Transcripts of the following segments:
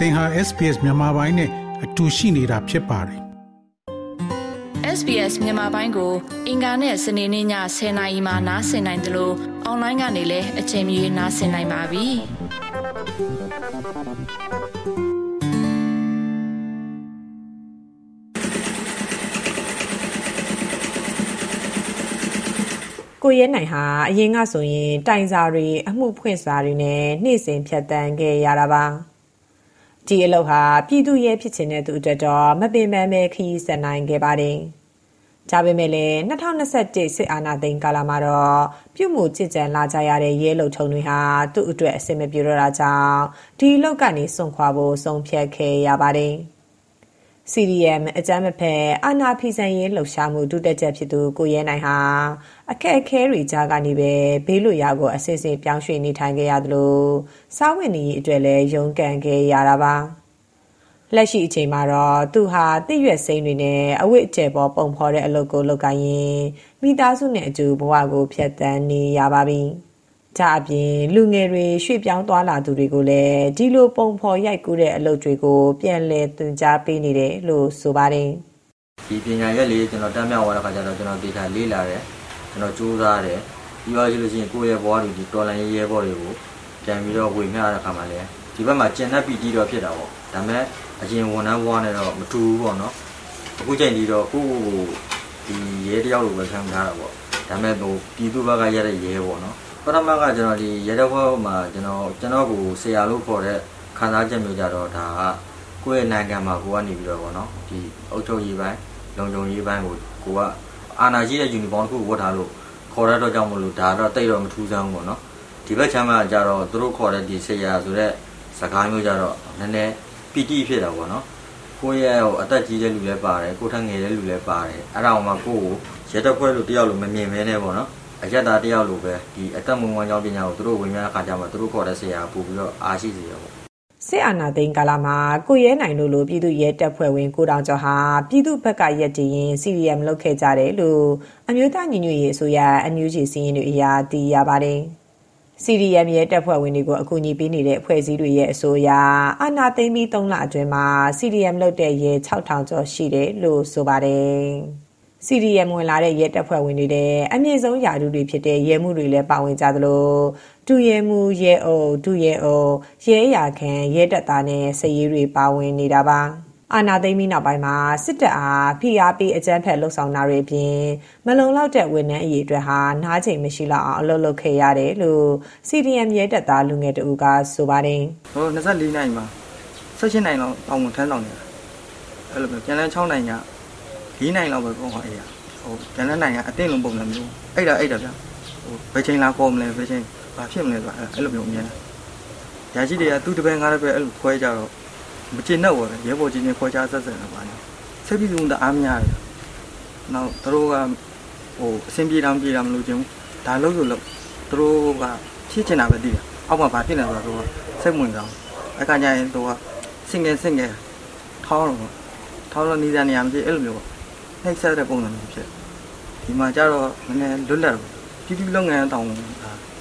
သင်ဟာ SPS မြန်မာပိုင်းနဲ့အတူရှိနေတာဖြစ်ပါတယ် SBS မြန်မာပိုင်းကို အင်ကာနဲ့စနေနေ့ည10:00နာရီမှနားဆင်နိုင်တယ်လို့အွန်လိုင်းကနေလည်းအချိန်မီနားဆင်နိုင်ပါပြီ။ကိုရဲနိုင်ဟာအရင်ကဆိုရင် တိုင်စာတွေအမှုဖွင့်စာတွေနဲ့နှိမ့်စင်ဖြတ်တန်းခဲ့ရတာပါ။ ဒီအလုပ်ဟာပြည်သူရဲဖြစ်ခြင်းတဲ့သူအတွက်တော့မပင်ပန်းပဲခရီးဆက်နိုင်ခဲ့ပါတယ်။ဒါပေမဲ့လည်း2021စစ်အာဏာသိမ်းကာလမှာတော့ပြုမှုကြစ်ကြံလာကြရတဲ့ရဲလုံထုံတွေဟာသူ့အတွက်အဆင်မပြေတော့တာကြောင့်ဒီအလုပ်ကနေစွန့်ခွာဖို့ဆုံးဖြတ်ခဲ့ရပါတယ်။ CDM အကြမ်းမဖက် အာဏာဖီဆန်ရေးလှုပ်ရှားမှု ဒုတက်ချက်ဖြစ်သူ ကိုရဲနိုင်ဟာ အခက်အခဲတွေကြားကနေပဲ ဘေးလွတ်ရာကိုအစစ်အစစ်ပြောင်းရွှေ့နေထိုင်ခဲ့ရသလို စားဝတ်နေရေးအတွက်လည်း ရုန်းကန်ခဲ့ရတာပါ လက်ရှိအချိန်မှာတော့ သူဟာတည့်ရွက်စိမ်းတွေနဲ့ အဝတ်အကျယ်ပေါ် ပုံဖော်တဲ့အလုပ်ကို လုပ်ကိုင်ရင်မိသားစုနဲ့အတူ ဘဝကိုဖျက်ဆီးနေရပါပြီ။ ကြအပြင်လူငယ်တွေရွှေ့ပြောင်းသွားလာသူတွေကိုလည်းဒီလိုပုံဖော်ရိုက်ကူးတဲ့အလုပ်တွေကို ပြန်လည်သင်ကြားပေးနေတယ်လို့ဆိုပါတယ်ဒီပညာရက်လေးကျွန်တော်တမ်းမြောက်သွားတဲ့ခါကျတော့ကျွန်တော်ဒေတာလေးလာတယ်ကျွန်တော်စူးစမ်းတယ်ပြီးတော့ကြည့်လို့ရှိရင်ကိုယ့်ရဲ့ဘဝတွေဒီတော်လိုင်းရေးရဲဘော်တွေကိုပြန်ပြီးတော့ဝေမျှတဲ့ခါမှာလည်းဒီဘက်မှာကျန်တဲ့ပီတီတော့ဖြစ်တာပေါ့ဒါပေမဲ့အရင်ဝန်ထမ်းဘဝနဲ့တော့မတူဘူးပေါ့နော်အခုချိန်ဒီတော့ကိုယ့်ကိုဒီရဲတယောက်လိုပဲခံထားတာပေါ့ဒါပေမဲ့ဟိုပြည်သူဘက်ကရတဲ့ရဲပေါ့နော် ပထမကကျွန်တော်ဒီရဲတော်ဘက်မှာကျွန်တော်ကျွန်တော်ကိုဆရာလို့ခေါ်တဲ့ခံစားချက်မျိုးကြတော့ဒါကကိုယ့်ရဲ့နိုင်ငံမှာကိုကနေပြီးတော့ဗောနော်ဒီအုပ်ချုပ်ရေးပိုင်းလုံခြုံရေးပိုင်းကိုကိုကအာဏာရှိတဲ့ယူနီဖောင်းတစ်ခုဝတ်ထားလို့ခေါ်ရတော့ကြောင့်မလို့ဒါတော့တိတ်တော့မထူးဆန်းဘူးဗောနော်ဒီဘက်ချမ်းမှာကြတော့သူတို့ခေါ်တဲ့ဒီဆရာဆိုတဲ့စကားမျိုးကြတော့နည်းနည်းပီတိဖြစ်တာဗောနော်ကိုယ့်ရဲ့ဟိုအသက်ကြီးတဲ့လူလည်းပါတယ်ကိုထက်ငယ်တဲ့လူလည်းပါတယ်အဲ့ဒါအောင်မှကိုယ့်ကိုရဲတပ်ဖွဲ့လို့တယောက်လိုမမြင်မဲနဲ့ဗောနော် အရက်သားတယောက်လိုပဲဒီအသက်မွေးဝမ်းကြောင်းပညာကိုသူတို့ဝင်ရတဲ့ခါကျမှသူတို့ခေါ်တဲ့ဆရာပို့ပြီးတော့အားရှိစေရပေါ့စစ်အာဏာသိမ်းကာလမှာကိုရဲနိုင်တို့လိုပြည်သူရဲတပ်ဖွဲ့ဝင်ကိုတောင်ကျော်ဟာပြည်သူဘက်ကရက်တည်ရင် CDM လုပ်ခဲ့ကြတယ်လို့အမျိုးသားညီညွတ်ရေးအစိုးရအန်ယူဂျီစီရင်တွေအရာသိရပါတယ် CDM ရဲ့တပ်ဖွဲ့ဝင်တွေကိုအကူအညီပေးနေတဲ့အဖွဲ့အစည်းတွေရဲ့အဆိုအရအာဏာသိမ်းပြီး3လအတွင်းမှာ CDM လုပ်တဲ့ရဲ6000ကျော်ရှိတယ်လို့ဆိုပါတယ်။ CDM ဝင်လာတဲ့ရဲတပ်ဖွဲ့ဝင်တွေတဲ့အမြင့်ဆုံးယာတုတွေဖြစ်တဲ့ရဲမှုတွေလည်းပါဝင်ကြသလိုဒုရဲမှုရဲအုပ်ဒုရဲအုပ်ရဲရာခံရဲတပ်သားနဲ့စည်ရေးတွေပါဝင်နေတာပါအာနာသိမ်းပြီးနောက်ပိုင်းမှာစစ်တပ်အားဖိအားပေးအကြမ်းဖက်လှုပ်ဆောင်တာတွေအပြင်မလုံလောက်တဲ့ဝန်ထမ်းအရေးအတွက်ဟာနားချိန်မရှိလောက်အောင်အလုပ်လုပ်ခဲ့ရတယ်လို့ CDM ရဲတပ်သားလူငယ်တဦးကဆိုပါတယ်ဟို24နိုင်မှာ16နိုင်လောက်အောင်ဝန်ထမ်းဆောင်နေတာအဲ့လိုမျိုးကျန်တဲ့6နိုင်က ၄နိုင်လောက်ပဲကောင်းပါအေးရဟိုကျန်တဲ့နိုင်ကအတင်းလုံးပုံစံမျိုးအဲ့ဒါအဲ့ဒါဗျဟိုဘယ်ချိန်လာကောမလဲဘယ်ချိန်ဘာဖြစ်မလဲဆိုတာအဲ့လိုမျိုးအမြင်တာရာရှိတွေကသူ့တပည့်ငါးတပည့်အဲ့လိုခွဲကြတော့မကျင်တော့ဘူးရဲဘော်ကြီးနဲ့ခွဲခြားဆက်ဆံတာပါနေစိတ်ပြီးဆုံးတအားများတယ်နောက်သူတို့ကဟိုအဆင်ပြေတာမပြေတာမလို့ခြင်းဒါလို့ဆိုလို့သူတို့ကဖြစ်ချင်တာပဲသိတာအောက်မှာဘာဖြစ်နေလဲဆိုတော့စိတ်ဝင်စားအခါကျရင်သူကစင်ငယ်စင်ငယ်ထောင်းတော့ထောင်းလို့နေစရာနေရာမဖြစ်အဲ့လိုမျိုးပေါ့ နှိပ်ဆက်တဲ့ပုံစံမျိုးဖြစ်ဒီမှာကျတော့နည်းနည်းလွတ်လပ်ပြည်သူလုပ်ငန်းတောင်း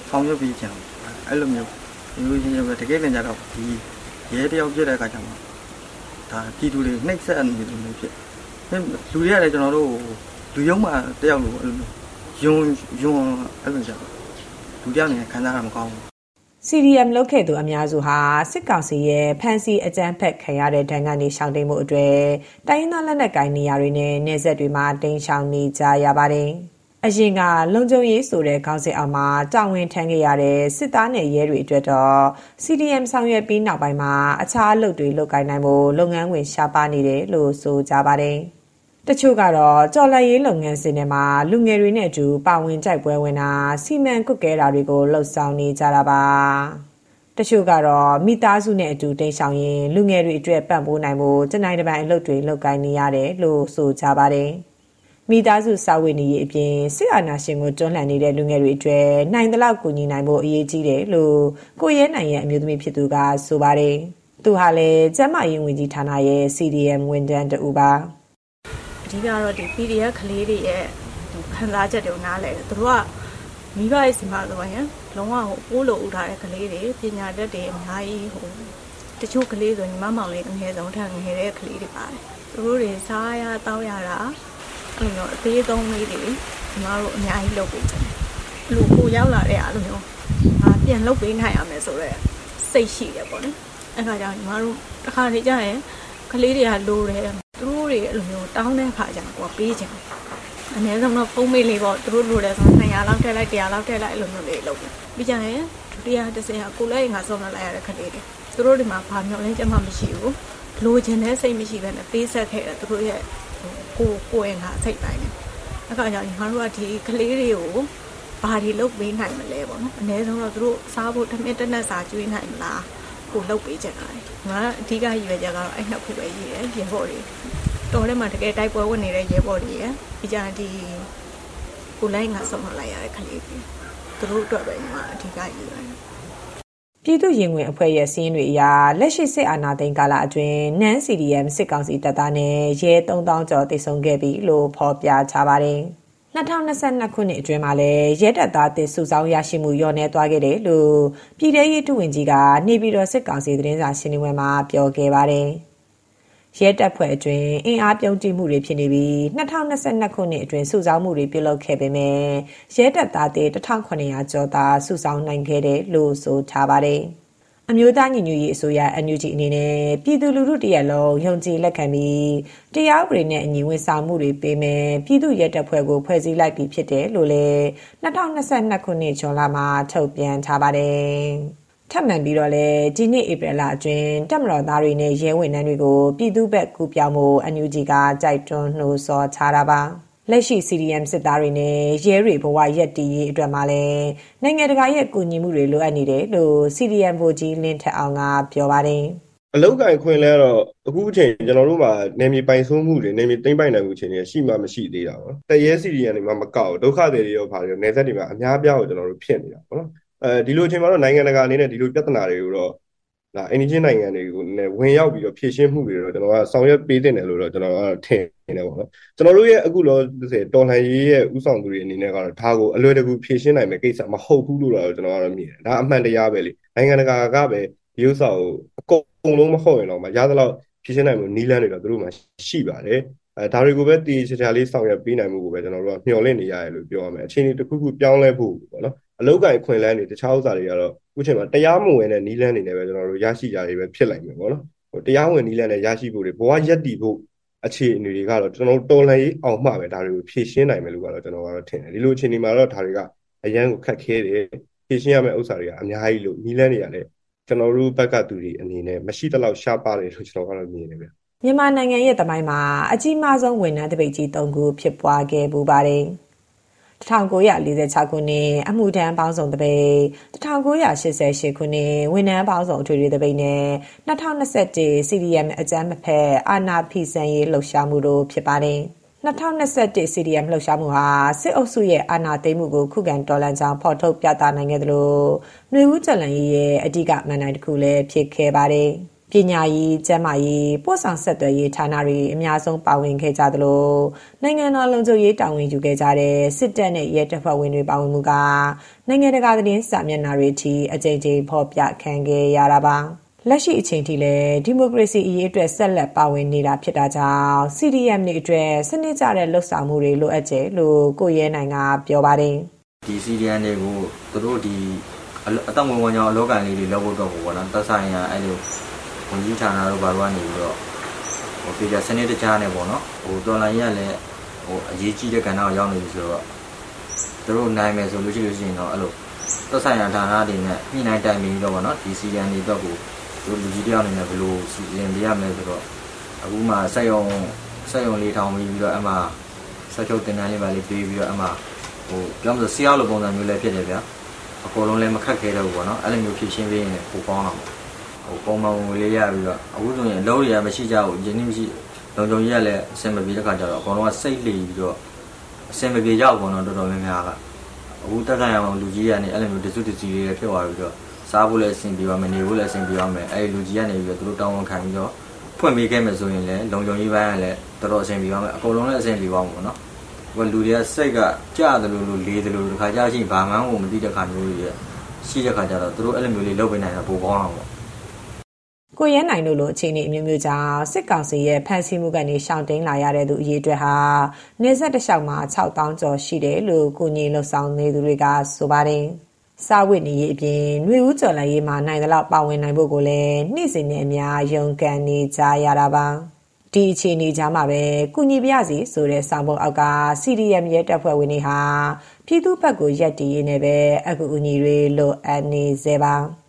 ဆောင်ရွက်ပြီးကြတယ်အဲ့လိုမျိုးဒီလိုချင်းပဲတကယ်လည်းကြတော့ဒီရဲတယောက်ဖြစ်တဲ့အခါကျမှဒါပြည်သူတွေနှိပ်ဆက်နေတယ်မျိုးဖြစ်လူတွေကလည်းကျွန်တော်တို့လူယုံမှတယောက်လိုအဲ့လိုယွန်းယွန်းအဲ့လိုကြတော့လူတယောက်နေခံစားရမှာမကောင်းဘူး CDM လုပ်ခဲ့သူအများစုဟာစစ်ကောင်စီရဲ့ဖမ်းဆီးအကြမ်းဖက်ခံရတဲ့ဒဏ်ကနေရှောင်တိန်မှုအတွက်တိုင်းရင်းသားလက်နက်ကိုင်နေရာတွေနဲ့နေဆက်တွေမှာတိန်ရှောင်နေကြရပါတယ်။အရင်ကလုံခြုံရေးဆိုတဲ့ခေါင်းစဉ်အောက်မှာတာဝန်ထမ်းခဲ့ရတဲ့စစ်သားနဲ့ရဲတွေအတွက်တော့ CDM ဆောင်ရွက်ပြီးနောက်ပိုင်းမှာအခြားအလုပ်တွေလုပ်ကိုင်နိုင်ဖို့လုပ်ငန်းဝင်ရှားပါနေတယ်လို့ဆိုကြပါတယ်။ တချို့ကတော့ကြော်လက်ရေးလုပ်ငန်းစဉ်တွေမှာလူငယ်တွေနဲ့အတူပါဝင်ကြိုက်ပွဲဝင်တာစီမံကွက်ကဲတာတွေကိုလှုပ်ဆောင်နေကြတာပါတချို့ကတော့မိသားစုနဲ့အတူတိတ်ဆောင်ရင်လူငယ်တွေအတွက်ပံ့ပိုးနိုင်ဖို့တနိုင်တစ်ပိုင်းအလုပ်တွေလုပ်ကိုင်နေရတယ်လို့ဆိုကြပါတယ်မိသားစုစာဝတ်နေရေးအပြင်စစ်အာဏာရှင်ကိုတွန်းလှန်နေတဲ့လူငယ်တွေအတွက်နိုင်သလောက်ကူညီနိုင်ဖို့အရေးကြီးတယ်လို့ကိုရဲနိုင်ရဲ့အမျိုးသမီးဖြစ်သူကဆိုပါတယ်သူဟာလည်းကျမရေးဝန်ကြီးဌာနရဲ့ CDM ဝန်ထမ်းတူပါ အဓိကတော့ဒီ PDF ကလေးတွေရဲ့ခံစားချက်တွေကိုနားလဲတယ်သူတို့ကမိဘရဲ့စီမံဆိုရင်လုံးဝဟိုပိုးလို့ဥထားတဲ့ကလေးတွေပညာတတ်တွေအများကြီးဟိုတချို့ကလေးဆိုညီမမောင်လေးအငယ်ဆုံးထက်ငယ်တဲ့ကလေးတွေပါတယ်သူတို့တွေစားရတောက်ရတာအဲ့လိုမျိုးအသေးဆုံးလေးတွေညီမတို့အများကြီးလုပ်ပေးတယ်အဲ့လိုကိုရောက်လာတဲ့အဲ့လိုမျိုးအာပြန်လုပ်ပေးနိုင်ရမယ်ဆိုတော့စိတ်ရှိတယ်ပေါ့နော်အဲ့ခါကျညီမတို့တစ်ခါနေကြရင်ကလေးတွေကလိုတယ်သူတို့ တွေအဲ့လိုမျိုးတောင်းတဲ့ခါကျတော့ကိုကပေးချင်တယ်အနည်းဆုံးတော့ဖုံးမေးလေးပေါ့သူတို့လိုတယ်ဆိုတော့200လောက်ထည့်လိုက်100လောက်ထည့်လိုက်အဲ့လိုမျိုးလေးလုပ်တယ်ပြီးကြရင်ဒုတိယတစ်ဆင့်ကကိုလည်းငါဆုံးလိုက်ရတဲ့ခလေးတွေသူတို့တွေမှာဘာမျိုးလဲကြမှမရှိဘူးလိုချင်တဲ့စိတ်မရှိဘဲနဲ့ပေးဆက်ခဲ့တယ်သူတို့ရဲ့ကိုကိုရင်ကစိတ်တိုင်းတယ်အဲ့ကကြောင့်ညီမတို့ကဒီကလေးတွေကိုဘာတွေလုပ်ပေးနိုင်မလဲပေါ့နော်အနည်းဆုံးတော့သူတို့စားဖို့တမင်တက်နဲ့စာကျွေးနိုင်မလားကိုလုပ်ပေးချင်တာလေငါအဓိကရည်ရွယ်ချက်ကတော့အဲ့နှစ်ခုပဲရည်ရယ်ရေဖို့တွေ တော်ထဲမှာတကယ်တိုက်ပွဲဝင်နေတဲ့ရဲဘော်တွေရယ်ပြီးကြရင်ဒီကိုလိုက်ငါဆုံးလိုက်ရတဲ့ကလေးတွေသူတို့အတွက်ပဲညီမအဓိကရည်ရွယ်တယ်ပြည်သူ့ရင်ဝင်အဖွဲ့ရဲ့စီးရင်တွေအရလက်ရှိစစ်အာဏာသိမ်းကာလအတွင်းနန်း CDM စစ်ကောင်စီတပ်သားနဲ့ရဲ3000ကျော်တိတ်ဆုံခဲ့ပြီလို့ဖော်ပြထားပါတယ်။2022ခုနှစ်အတွင်းမှာလည်းရဲတပ်သားတစ်စုဆောင်းရရှိမှုလျော့နေသွားခဲ့တယ်လို့ပြည်ထရေးထုဝင်ကြီးကနေပြည်တော်စစ်ကောင်စီသတင်းစာရှင်းလင်းပွဲမှာပြောခဲ့ပါတယ်။ ရဲတပ်ဖွဲ့အတွင်းအင်အားပြုံးတိမှုတွေဖြစ်နေပြီး2022ခုနှစ်အတွင်းစုဆောင်းမှုတွေပြုလုပ်ခဲ့ပေမဲ့ရဲတပ်သားတွေ1900ကျော်သာစုဆောင်းနိုင်ခဲ့တယ်လို့ဆိုထားပါတယ်။အမျိုးသားညီညွတ်ရေးအစိုးရ NUG အနေနဲ့ပြည်သူလူထုတရက်လုံးယုံကြည်လက်ခံပြီးတရားဥပဒေနဲ့အညီဝန်ဆောင်မှုတွေပေးမယ်ပြည်သူရဲတပ်ဖွဲ့ကိုဖွဲ့စည်းလိုက်ပြီးဖြစ်တယ်လို့လည်း2022ခုနှစ်ဇွန်လမှာထုတ်ပြန်ထားပါတယ်။ ထပ်မံပြီးတော့လည်းဒီနှစ်ဧပြီလအတွင်းတက်မတော်သားတွေနဲ့ရဲဝန်ထမ်းတွေကိုပြည်သူ့ဘက်ကူပြောင်းမှု NUG ကကြိုက်တွန်းနှိုးဆော်ထားတာပါလက်ရှိ CDM စစ်သားတွေနဲ့ရဲတွေဘဝရက်တီရေးအတွက်မှာလည်းနိုင်ငံတကာရဲ့ကူညီမှုတွေလိုအပ်နေတယ်လို့ CDM ဗိုလ်ကြီးလင်းထက်အောင်ကပြောပါတယ်အလောက်ကိုင်ခွင်လဲတော့အခုအချိန်ကျွန်တော်တို့မှာနေမြေပိုင်ဆိုးမှုတွေနေမြေသိမ့်ပိုင်နိုင်မှုချိန်တွေရှိမှမရှိသေးတာပေါ့တရဲစီရီယန်တွေမှာမကောက်ဒုက္ခတွေတွေရောပါတွေနေဆက်တွေမှာအများပြားကိုကျွန်တော်တို့ဖြစ်နေတာပေါ့နော် အဲဒီလိုအချိန်မှာတော့နိုင်ငံတကာအနေနဲ့ဒီလိုပြဿနာတွေကိုတော့ဒါအင်ဒီဂျင်နိုင်ငံတွေကိုနဲ့ဝင်ရောက်ပြီးတော့ဖြည့်ရှင်းမှုတွေတော့ကျွန်တော်ကဆောင်ရွက်ပေးတင်တယ်လို့တော့ကျွန်တော်ကထင်နေတယ်ပေါ့နော်ကျွန်တော်တို့ရဲ့အခုလောတော်လှန်ရေးရဲ့ဥဆောင်သူတွေအနေနဲ့ကတော့ဒါကိုအလွယ်တကူဖြည့်ရှင်းနိုင်မယ့်ကိစ္စမဟုတ်ဘူးလို့တော့ကျွန်တော်ကတော့မြင်တယ်ဒါအမှန်တရားပဲလေနိုင်ငံတကာကပဲဒီဥစ္စာကိုအကုန်လုံးမဟုတ်ရင်တော့မရသလောက်ဖြည့်ရှင်းနိုင်မှုနီးလန်းတွေတော့သူတို့မှရှိပါတယ်အဲဒါတွေကိုပဲတည်ချာချာလေးဆောင်ရွက်ပေးနိုင်မှုကိုပဲကျွန်တော်တို့ကမျှော်လင့်နေရတယ်လို့ပြောရမယ်အခြေအနေတစ်ခုခုပြောင်းလဲဖို့ပေါ့နော် အလောက်ကိုင်ခွင်လန်းတွေတခြားဥစ္စာတွေကတော့အခုချိန်မှာတရားမဝင်တဲ့နီးလန်းတွေနဲ့ပဲကျွန်တော်တို့ရရှိကြတွေပဲဖြစ်လိုက်မယ်ပေါ့နော်ဟိုတရားဝင်နီးလန်းနဲ့ရရှိဖို့တွေဘဝရက်တည်ဖို့အခြေအနေတွေကတော့ကျွန်တော်တော်လှန်ရေးအောင်မှပဲဒါတွေကိုဖြည့်ရှင်းနိုင်မယ်လို့ကတော့ကျွန်တော်ကတော့ထင်တယ်ဒီလိုအခြေအနေမှာတော့ဒါတွေကအရန်ကိုခက်ခဲတယ်ဖြည့်ရှင်းရမယ့်ဥစ္စာတွေကအများကြီးလို့နီးလန်းတွေကလည်းကျွန်တော်တို့ဘက်ကသူတွေအနေနဲ့မရှိတလောက်ရှားပါတယ်လို့ကျွန်တော်ကတော့မြင်နေတယ်ဗျမြန်မာနိုင်ငံရဲ့တမိုင်းမှာအကြီးမားဆုံးဝန်ထမ်းတပိတ်ကြီး၃ခုဖြစ်ပွားခဲ့ပူပါတယ် 1946ခုနှစ်အမှုထမ်းပေါင်းစုံတပိတ်1988ခုနှစ်ဝန်ထမ်းပေါင်းစုံအထွေထွေတပိတ်နဲ့2021 CDM အကြမ်းမဖက်အာဏာဖီဆန်ရေးလှုပ်ရှားမှုတို့ဖြစ်ပါတယ်2021 CDM လှုပ်ရှားမှုဟာစစ်အုပ်စုရဲ့အာဏာသိမ်းမှုကိုခုခံတော်လှန်ကြောင်းဖော်ထုတ်ပြသနိုင်ခဲ့သလိုຫນွေဦးကျလန်ရေးရဲ့အဓိကမန်နိုင်တစ်ခုလည်းဖြစ်ခဲ့ပါတယ်။ ပညာရေး၊ကျန်းမာရေး၊ပို့ဆောင်ဆက်သွယ်ရေးဌာနတွေအများဆုံးပါဝင်ခဲ့ကြသလိုနိုင်ငံတော်လုံခြုံရေးတာဝန်ယူခဲ့ကြတဲ့စစ်တပ်နဲ့ရဲတပ်ဖွဲ့ဝင်တွေပါဝင်မှုကနိုင်ငံတကာသတင်းစာမျက်နှာတွေထိအကြိမ်ကြိမ်ဖော်ပြခံခဲ့ရတာပါလက်ရှိအချိန်ထိလည်းဒီမိုကရေစီအရေးအတွက်ဆက်လက်ပါဝင်နေတာဖြစ်တာကြောင့် CDM တွေအတွက်စနစ်ကျတဲ့လှုပ်ဆောင်မှုတွေလိုအပ်တယ်လို့ကိုရဲနိုင်ကပြောပါတယ်ဒီ CDM တွေကိုသူတို့ဒီအတောင်ဝင်ဝင်ကြောင်အလောကန်လေးတွေလောက်ဖို့တော့ပေါ့နော်သက်ဆိုင်ရာအဲ့လို ဝန်ကြီးဌာနတို့ဘာလို့ကနေပြီးတော့ဟိုပြည်စနစ်တကျနဲ့ပေါ့နော်ဟိုတော်လိုင်းရလည်းဟိုအရေးကြီးတဲ့ကဏ္ဍကိုရောက်နေပြီဆိုတော့သူတို့နိုင်မယ်ဆိုလို့ရှိလို့ရှိရင်တော့အဲ့လိုသက်ဆိုင်ရာဌာနတွေနဲ့ညှိနှိုင်းတိုင်ပင်ပြီးတော့ပေါ့နော်ဒီစီရန်တွေတော့ကိုသူလူကြီးတယောက်အနေနဲ့ဘယ်လိုစီရင်ပေးရမလဲဆိုတော့အခုမှစက်ရုံစက်ရုံလေးထောင်ပြီးတော့အမှဆက်ချုပ်တင်တန်းလေးပါလေးပေးပြီးတော့အမှဟိုပြောမလို့စီးအောင်လိုပုံစံမျိုးလည်းဖြစ်တယ်ဗျာအကုန်လုံးလည်းမခက်ခဲတော့ဘူးပေါ့နော်အဲ့လိုမျိုးဖြည့်ရှင်းပေးရင်ပိုကောင်းတော့ ဟိုပုံမှန်ဝင်လေးရပြီးတော့အခုဆိုရင်အလုံးတွေကမရှိကြဘူးယင်းမရှိလုံခြုံရေးကလည်းအဆင်မပြေတဲ့ခါကျတော့အကောင်လုံးကစိတ်လီပြီးတော့အဆင်မပြေကြဘူးတော့တော်တော်များများကအခုတက်ဆိုင်အောင်လူကြီးကနေအဲ့လိုမျိုးတစုတစီလေးဖြစ်သွားပြီးတော့စားဖို့လည်းအဆင်ပြေပါမယ်နေဖို့လည်းအဆင်ပြေပါမယ်အဲ့ဒီလူကြီးကနေပြီးတော့သူတို့တောင်းဝန်ခံပြီးတော့ဖွင့်ပေးခဲ့မယ်ဆိုရင်လည်းလုံခြုံရေးပိုင်းကလည်းတော်တော်အဆင်ပြေပါမယ်အကုန်လုံးလည်းအဆင်ပြေပါမှာပေါ့နော်ဟိုလူတွေကစိတ်ကကြားတယ်လို့လို့လေးတယ်လို့တခါကြားချင်းဘာမှန်းကိုမသိတဲ့ခါမျိုးတွေရှိတဲ့ခါကျတော့သူတို့အဲ့လိုမျိုးလေးလုပ်ပေးနိုင်တာပိုကောင်းအောင်ပေါ့ ကိုရဲနိုင်တို့လိုအခြေအနေအမျိုးမျိုးကြောင့်စစ်ကောင်စီရဲ့ဖမ်းဆီးမှုကနေရှောင်တိန်လာရတဲ့သူအရေးအတွက်ဟာနေဆက်တစ်လျှောက်မှာ6000ကျော်ရှိတယ်လို့ကိုကြီးလှုပ်ဆောင်နေသူတွေကဆိုပါတယ်။စာဝတ်နေရေးအပြင်ຫນွေဦးကျော်လည်းရေးမှာနိုင်တဲ့လောက်ပါဝင်နိုင်ဖို့ကိုလည်းနေ့စဉ်နဲ့အများယုံကန်နေကြရတာပါ။ဒီအခြေအနေကြားမှာပဲကုညီပြစီဆိုတဲ့ဆောင်းပုံအောက်က CDM ရဲ့တပ်ဖွဲ့ဝင်တွေဟာပြည်သူ့ဘက်ကိုရက်တီးရင်းနဲ့ပဲအကူအညီတွေလိုအပ်နေစေပါ။